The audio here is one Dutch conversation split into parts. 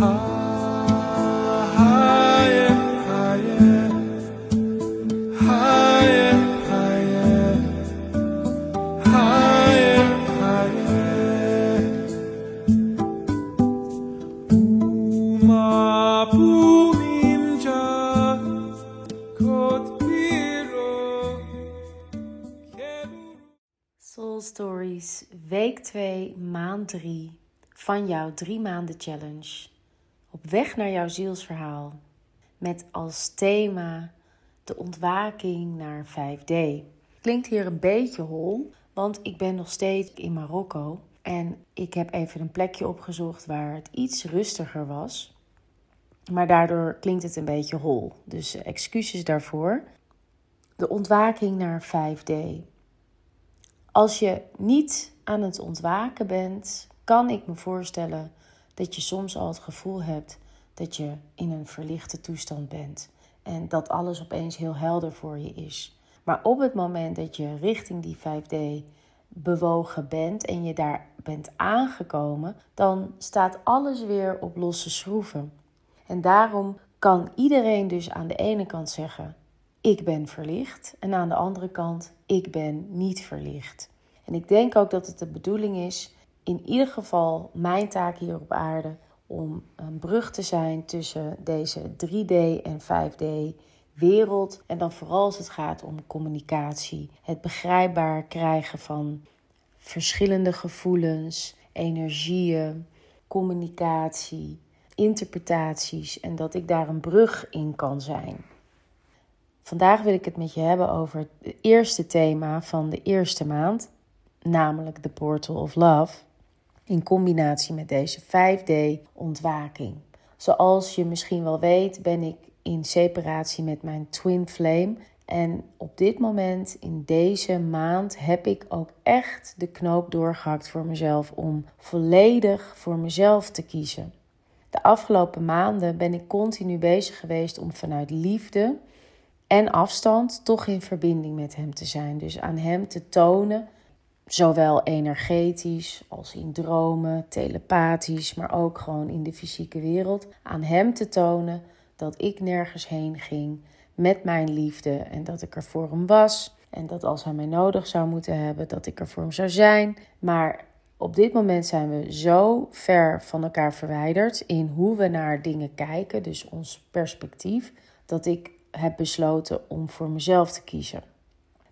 Soul Stories, week 2, maand 3 van jouw 3 maanden challenge. Op weg naar jouw zielsverhaal. Met als thema de ontwaking naar 5D. Klinkt hier een beetje hol, want ik ben nog steeds in Marokko. En ik heb even een plekje opgezocht waar het iets rustiger was. Maar daardoor klinkt het een beetje hol. Dus eh, excuses daarvoor. De ontwaking naar 5D. Als je niet aan het ontwaken bent, kan ik me voorstellen dat je soms al het gevoel hebt dat je in een verlichte toestand bent en dat alles opeens heel helder voor je is. Maar op het moment dat je richting die 5D bewogen bent en je daar bent aangekomen, dan staat alles weer op losse schroeven. En daarom kan iedereen dus aan de ene kant zeggen: ik ben verlicht, en aan de andere kant: ik ben niet verlicht. En ik denk ook dat het de bedoeling is, in ieder geval mijn taak hier op aarde, om een brug te zijn tussen deze 3D en 5D wereld. En dan vooral als het gaat om communicatie, het begrijpbaar krijgen van verschillende gevoelens, energieën, communicatie, interpretaties en dat ik daar een brug in kan zijn. Vandaag wil ik het met je hebben over het eerste thema van de eerste maand, namelijk de Portal of Love, in combinatie met deze 5D ontwaking. Zoals je misschien wel weet, ben ik in separatie met mijn twin flame. En op dit moment, in deze maand, heb ik ook echt de knoop doorgehakt voor mezelf om volledig voor mezelf te kiezen. De afgelopen maanden ben ik continu bezig geweest om vanuit liefde en afstand toch in verbinding met Hem te zijn. Dus aan Hem te tonen, zowel energetisch als in dromen, telepathisch, maar ook gewoon in de fysieke wereld, aan Hem te tonen dat ik nergens heen ging met mijn liefde en dat ik er voor Hem was. En dat als Hij mij nodig zou moeten hebben, dat ik er voor Hem zou zijn. Maar op dit moment zijn we zo ver van elkaar verwijderd in hoe we naar dingen kijken, dus ons perspectief, dat ik heb besloten om voor mezelf te kiezen.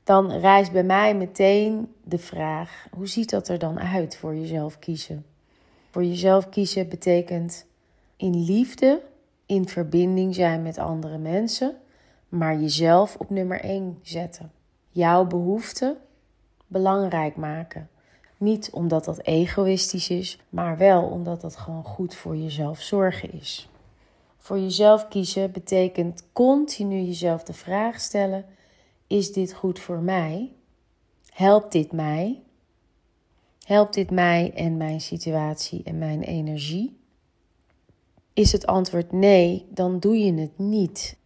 Dan rijst bij mij meteen de vraag: hoe ziet dat er dan uit voor jezelf kiezen? Voor jezelf kiezen betekent in liefde, in verbinding zijn met andere mensen, maar jezelf op nummer 1 zetten. Jouw behoeften belangrijk maken. Niet omdat dat egoïstisch is, maar wel omdat dat gewoon goed voor jezelf zorgen is. Voor jezelf kiezen betekent continu jezelf de vraag stellen: is dit goed voor mij? Helpt dit mij? Helpt dit mij en mijn situatie en mijn energie? Is het antwoord nee, dan doe je het niet.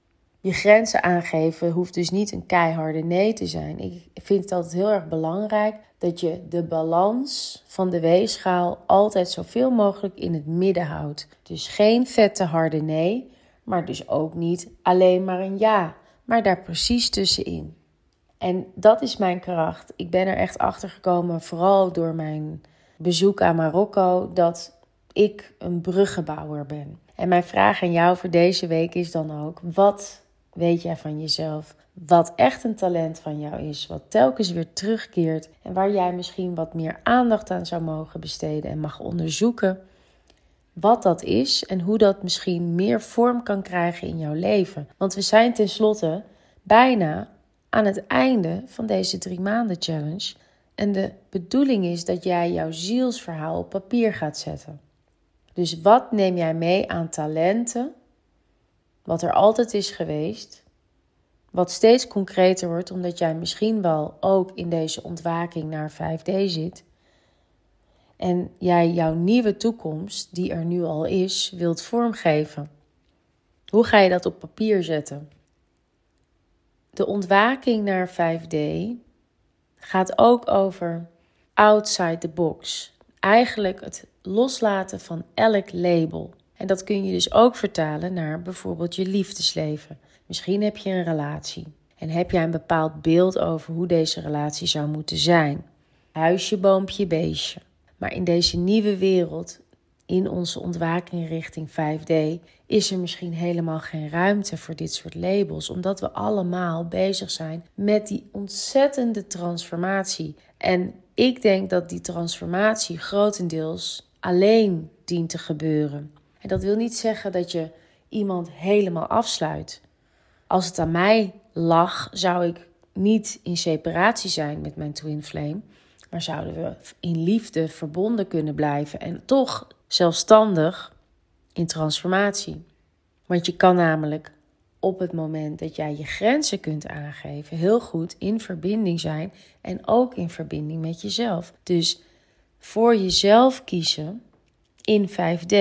Je grenzen aangeven hoeft dus niet een keiharde nee te zijn. Ik vind het altijd heel erg belangrijk dat je de balans van de weegschaal altijd zoveel mogelijk in het midden houdt. Dus geen vette harde nee, maar dus ook niet alleen maar een ja, maar daar precies tussenin. En dat is mijn kracht. Ik ben er echt achter gekomen, vooral door mijn bezoek aan Marokko, dat ik een bruggenbouwer ben. En mijn vraag aan jou voor deze week is dan ook: wat weet jij van jezelf? Wat echt een talent van jou is, wat telkens weer terugkeert en waar jij misschien wat meer aandacht aan zou mogen besteden en mag onderzoeken wat dat is en hoe dat misschien meer vorm kan krijgen in jouw leven. Want we zijn tenslotte bijna aan het einde van deze drie maanden challenge. En de bedoeling is dat jij jouw zielsverhaal op papier gaat zetten. Dus wat neem jij mee aan talenten, wat er altijd is geweest, wat steeds concreter wordt omdat jij misschien wel ook in deze ontwaking naar 5D zit en jij jouw nieuwe toekomst, die er nu al is, wilt vormgeven. Hoe ga je dat op papier zetten? De ontwaking naar 5D gaat ook over outside the box. Eigenlijk het loslaten van elk label. En dat kun je dus ook vertalen naar bijvoorbeeld je liefdesleven. Misschien heb je een relatie en heb jij een bepaald beeld over hoe deze relatie zou moeten zijn. Huisje, boompje, beestje. Maar in deze nieuwe wereld, in onze ontwaking richting 5D, is er misschien helemaal geen ruimte voor dit soort labels, omdat we allemaal bezig zijn met die ontzettende transformatie. En ik denk dat die transformatie grotendeels alleen dient te gebeuren. En dat wil niet zeggen dat je iemand helemaal afsluit. Als het aan mij lag, zou ik niet in separatie zijn met mijn twin flame, maar zouden we in liefde verbonden kunnen blijven en toch zelfstandig in transformatie. Want je kan namelijk op het moment dat jij je grenzen kunt aangeven, heel goed in verbinding zijn en ook in verbinding met jezelf. Dus voor jezelf kiezen in 5D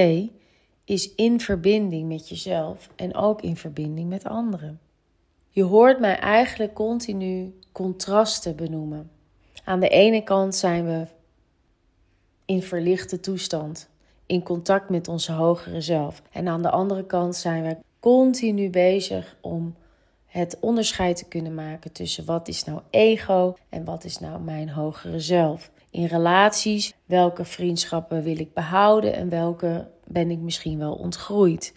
is in verbinding met jezelf en ook in verbinding met anderen. Je hoort mij eigenlijk continu contrasten benoemen. Aan de ene kant zijn we in verlichte toestand, in contact met onze hogere zelf. En aan de andere kant zijn we continu bezig om het onderscheid te kunnen maken tussen wat is nou ego en wat is nou mijn hogere zelf. In relaties, welke vriendschappen wil ik behouden en welke ben ik misschien wel ontgroeid.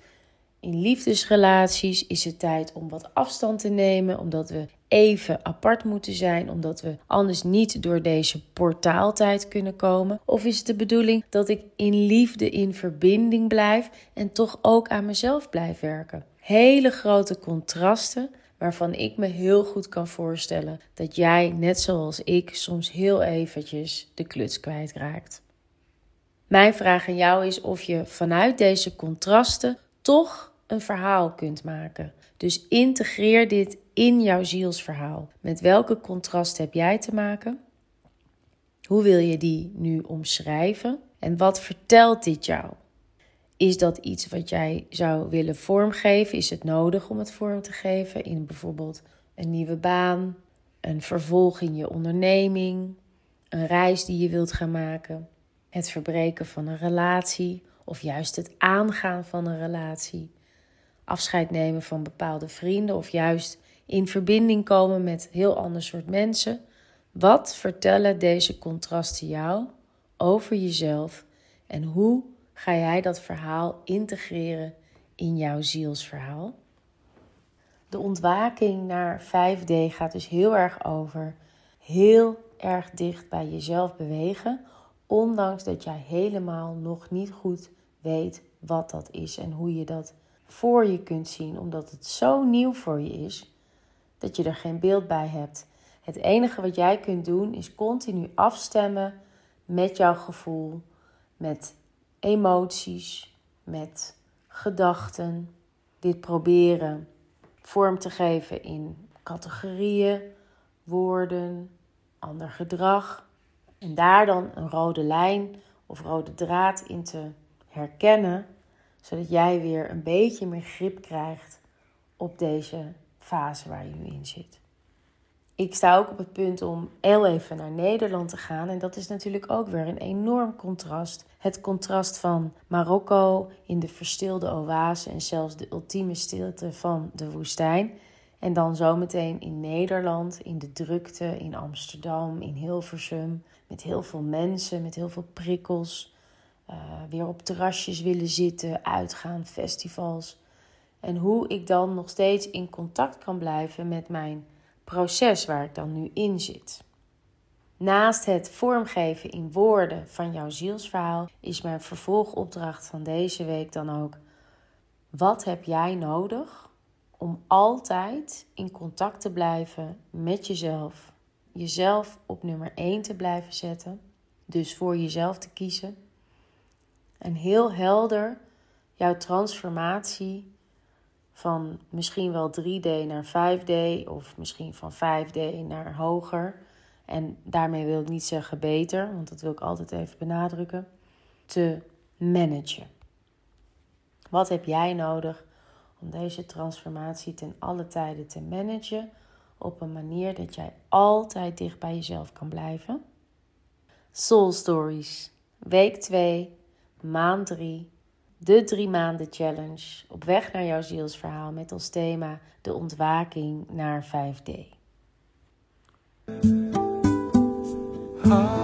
In liefdesrelaties is het tijd om wat afstand te nemen, omdat we even apart moeten zijn, omdat we anders niet door deze portaaltijd kunnen komen? Of is het de bedoeling dat ik in liefde in verbinding blijf en toch ook aan mezelf blijf werken? Hele grote contrasten waarvan ik me heel goed kan voorstellen dat jij, net zoals ik, soms heel eventjes de kluts kwijtraakt. Mijn vraag aan jou is of je vanuit deze contrasten toch een verhaal kunt maken. Dus integreer dit in jouw zielsverhaal. Met welke contrast heb jij te maken? Hoe wil je die nu omschrijven? En wat vertelt dit jou? Is dat iets wat jij zou willen vormgeven? Is het nodig om het vorm te geven in bijvoorbeeld een nieuwe baan, een vervolg in je onderneming, een reis die je wilt gaan maken, het verbreken van een relatie of juist het aangaan van een relatie? Afscheid nemen van bepaalde vrienden of juist in verbinding komen met heel ander soort mensen. Wat vertellen deze contrasten jou over jezelf en hoe ga jij dat verhaal integreren in jouw zielsverhaal? De ontwaking naar 5D gaat dus heel erg over heel erg dicht bij jezelf bewegen, ondanks dat jij helemaal nog niet goed weet wat dat is en hoe je dat voor je kunt zien, omdat het zo nieuw voor je is dat je er geen beeld bij hebt. Het enige wat jij kunt doen is continu afstemmen met jouw gevoel, met emoties, met gedachten. Dit proberen vorm te geven in categorieën, woorden, ander gedrag. En daar dan een rode lijn of rode draad in te herkennen zodat jij weer een beetje meer grip krijgt op deze fase waar je nu in zit. Ik sta ook op het punt om heel even naar Nederland te gaan. En dat is natuurlijk ook weer een enorm contrast. Het contrast van Marokko in de verstilde oase en zelfs de ultieme stilte van de woestijn. En dan zometeen in Nederland, in de drukte, in Amsterdam, in Hilversum. Met heel veel mensen, met heel veel prikkels. Uh, weer op terrasjes willen zitten, uitgaan, festivals. En hoe ik dan nog steeds in contact kan blijven met mijn proces waar ik dan nu in zit. Naast het vormgeven in woorden van jouw zielsverhaal is mijn vervolgopdracht van deze week dan ook: wat heb jij nodig om altijd in contact te blijven met jezelf? Jezelf op nummer 1 te blijven zetten, dus voor jezelf te kiezen en heel helder jouw transformatie van misschien wel 3D naar 5D of misschien van 5D naar hoger. En daarmee wil ik niet zeggen beter, want dat wil ik altijd even benadrukken. Te managen. Wat heb jij nodig om deze transformatie ten alle tijden te managen op een manier dat jij altijd dicht bij jezelf kan blijven? Soul Stories, week 2 maand 3, De drie maanden challenge op weg naar jouw zielsverhaal met als thema de ontwaking naar 5D. higher,